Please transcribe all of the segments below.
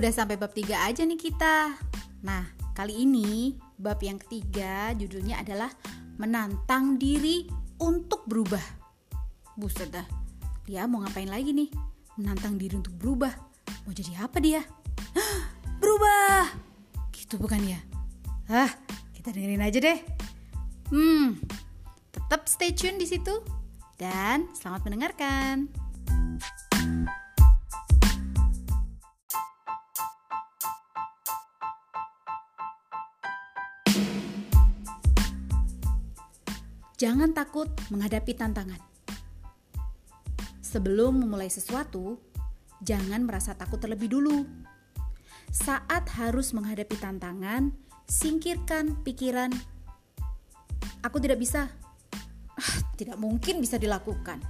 udah sampai bab 3 aja nih kita. Nah, kali ini bab yang ketiga judulnya adalah menantang diri untuk berubah. Buset dah, dia mau ngapain lagi nih? Menantang diri untuk berubah. Mau jadi apa dia? berubah! Gitu bukan ya? Ah, kita dengerin aja deh. Hmm, tetap stay tune di situ. Dan selamat mendengarkan. Jangan takut menghadapi tantangan. Sebelum memulai sesuatu, jangan merasa takut terlebih dulu. Saat harus menghadapi tantangan, singkirkan pikiran, "Aku tidak bisa, ah, tidak mungkin bisa dilakukan,"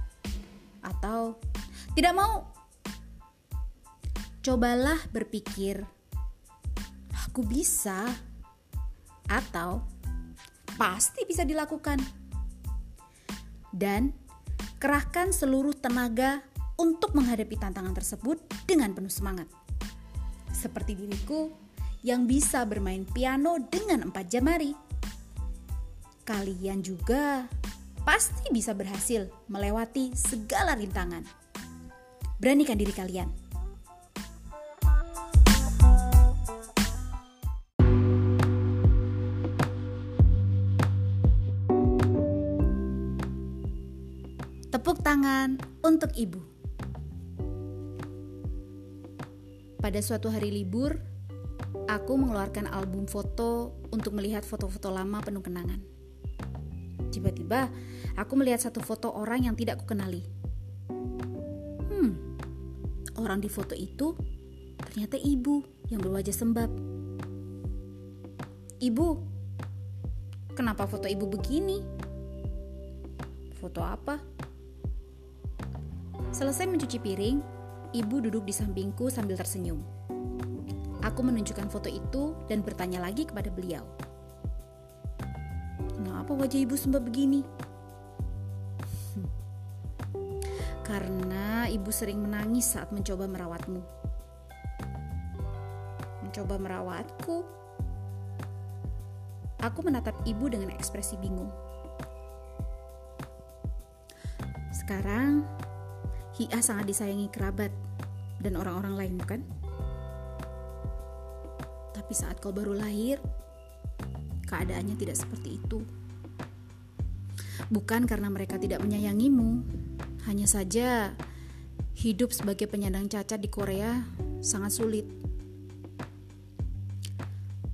atau "tidak mau." Cobalah berpikir, "Aku bisa," atau "Pasti bisa dilakukan." Dan kerahkan seluruh tenaga untuk menghadapi tantangan tersebut dengan penuh semangat. Seperti diriku yang bisa bermain piano dengan empat jemari. Kalian juga pasti bisa berhasil melewati segala rintangan. Beranikan diri kalian. Tepuk tangan untuk ibu. Pada suatu hari libur, aku mengeluarkan album foto untuk melihat foto-foto lama penuh kenangan. Tiba-tiba, aku melihat satu foto orang yang tidak kukenali. Hmm, orang di foto itu ternyata ibu yang berwajah sembab. Ibu, kenapa foto ibu begini? Foto apa? Selesai mencuci piring, ibu duduk di sampingku sambil tersenyum. Aku menunjukkan foto itu dan bertanya lagi kepada beliau. Kenapa wajah ibu sembah begini? Karena ibu sering menangis saat mencoba merawatmu. Mencoba merawatku. Aku menatap ibu dengan ekspresi bingung. Sekarang Hia sangat disayangi kerabat dan orang-orang lain, bukan? Tapi saat kau baru lahir, keadaannya tidak seperti itu. Bukan karena mereka tidak menyayangimu, hanya saja hidup sebagai penyandang cacat di Korea sangat sulit.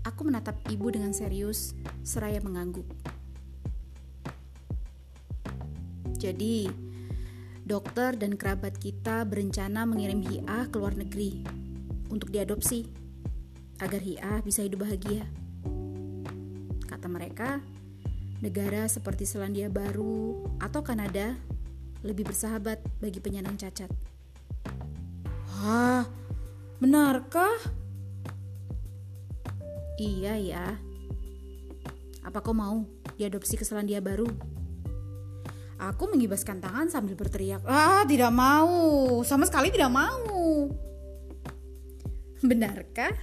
Aku menatap ibu dengan serius, seraya mengangguk. Jadi, dokter dan kerabat kita berencana mengirim Hia ke luar negeri untuk diadopsi agar Hia bisa hidup bahagia. Kata mereka, negara seperti Selandia Baru atau Kanada lebih bersahabat bagi penyandang cacat. Wah, benarkah? Iya ya. Apa kau mau diadopsi ke Selandia Baru? Aku mengibaskan tangan sambil berteriak, "Ah, tidak mau. Sama sekali tidak mau." Benarkah?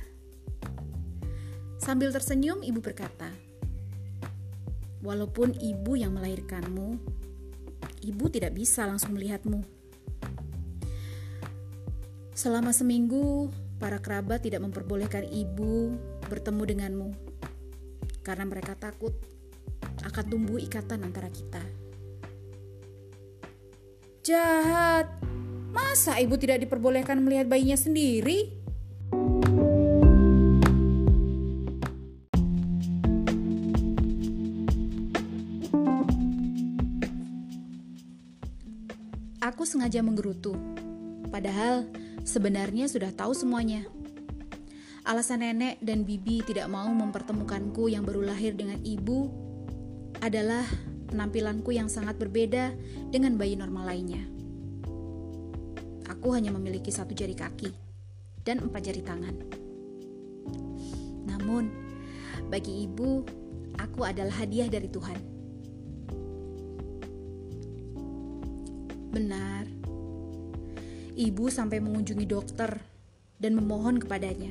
Sambil tersenyum, ibu berkata, "Walaupun ibu yang melahirkanmu, ibu tidak bisa langsung melihatmu. Selama seminggu, para kerabat tidak memperbolehkan ibu bertemu denganmu karena mereka takut akan tumbuh ikatan antara kita." Jahat. Masa ibu tidak diperbolehkan melihat bayinya sendiri? Aku sengaja menggerutu. Padahal sebenarnya sudah tahu semuanya. Alasan nenek dan bibi tidak mau mempertemukanku yang baru lahir dengan ibu adalah penampilanku yang sangat berbeda dengan bayi normal lainnya. Aku hanya memiliki satu jari kaki dan empat jari tangan. Namun, bagi ibu, aku adalah hadiah dari Tuhan. Benar, ibu sampai mengunjungi dokter dan memohon kepadanya.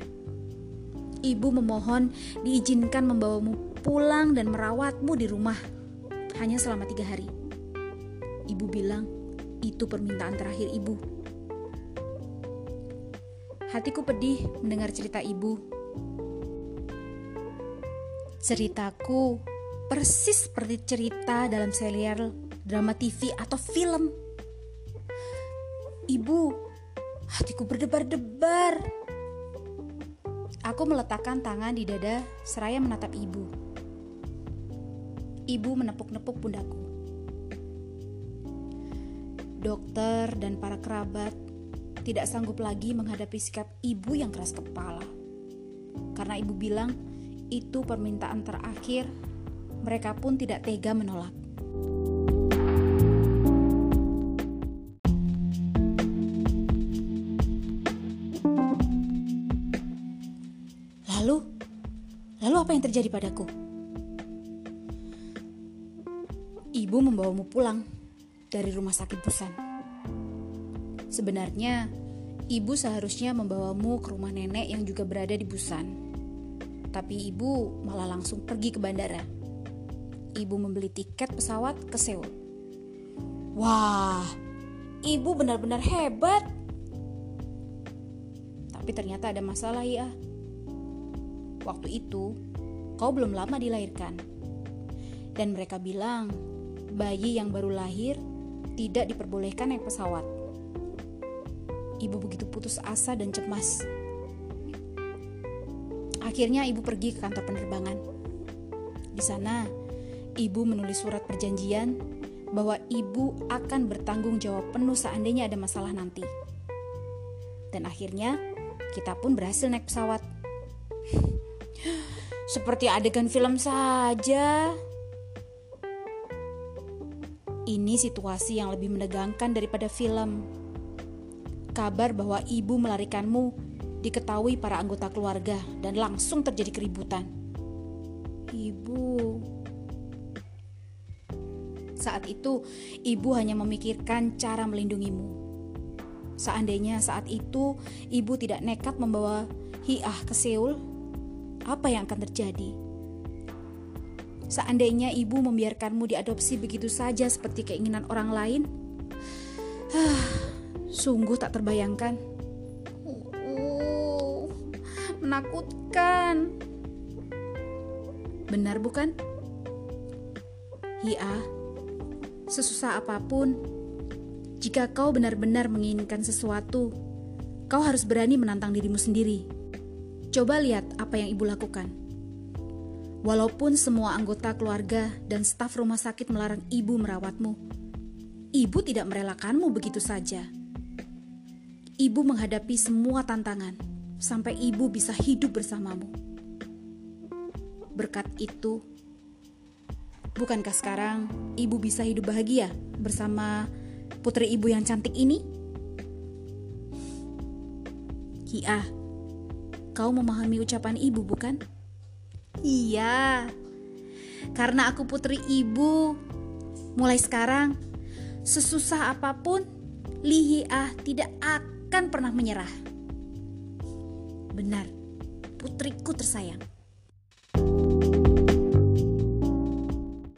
Ibu memohon diizinkan membawamu pulang dan merawatmu di rumah hanya selama tiga hari. Ibu bilang itu permintaan terakhir ibu. Hatiku pedih mendengar cerita ibu. Ceritaku persis seperti cerita dalam serial drama TV atau film. Ibu, hatiku berdebar-debar. Aku meletakkan tangan di dada seraya menatap ibu. Ibu menepuk-nepuk pundaku. Dokter dan para kerabat tidak sanggup lagi menghadapi sikap ibu yang keras kepala. Karena ibu bilang itu permintaan terakhir, mereka pun tidak tega menolak. Lalu, lalu apa yang terjadi padaku? Ibu membawamu pulang dari rumah sakit Busan. Sebenarnya, ibu seharusnya membawamu ke rumah nenek yang juga berada di Busan. Tapi ibu malah langsung pergi ke bandara. Ibu membeli tiket pesawat ke Seoul. Wah, ibu benar-benar hebat. Tapi ternyata ada masalah ya. Waktu itu, kau belum lama dilahirkan. Dan mereka bilang, bayi yang baru lahir tidak diperbolehkan naik pesawat. Ibu begitu putus asa dan cemas. Akhirnya ibu pergi ke kantor penerbangan. Di sana, ibu menulis surat perjanjian bahwa ibu akan bertanggung jawab penuh seandainya ada masalah nanti. Dan akhirnya, kita pun berhasil naik pesawat. Seperti adegan film saja. Ini situasi yang lebih menegangkan daripada film. Kabar bahwa ibu melarikanmu diketahui para anggota keluarga dan langsung terjadi keributan. Ibu. Saat itu, ibu hanya memikirkan cara melindungimu. Seandainya saat itu ibu tidak nekat membawa Hiah ke Seoul, apa yang akan terjadi? Seandainya ibu membiarkanmu diadopsi begitu saja seperti keinginan orang lain, sungguh tak terbayangkan. Uh, menakutkan. Benar bukan? Hia, sesusah apa pun, jika kau benar-benar menginginkan sesuatu, kau harus berani menantang dirimu sendiri. Coba lihat apa yang ibu lakukan. Walaupun semua anggota keluarga dan staf rumah sakit melarang ibu merawatmu, ibu tidak merelakanmu begitu saja. Ibu menghadapi semua tantangan sampai ibu bisa hidup bersamamu. Berkat itu, bukankah sekarang ibu bisa hidup bahagia bersama putri ibu yang cantik ini? Kia, kau memahami ucapan ibu, bukan? Iya, karena aku putri ibu. Mulai sekarang, sesusah apa pun, Lihiah tidak akan pernah menyerah. Benar, putriku tersayang.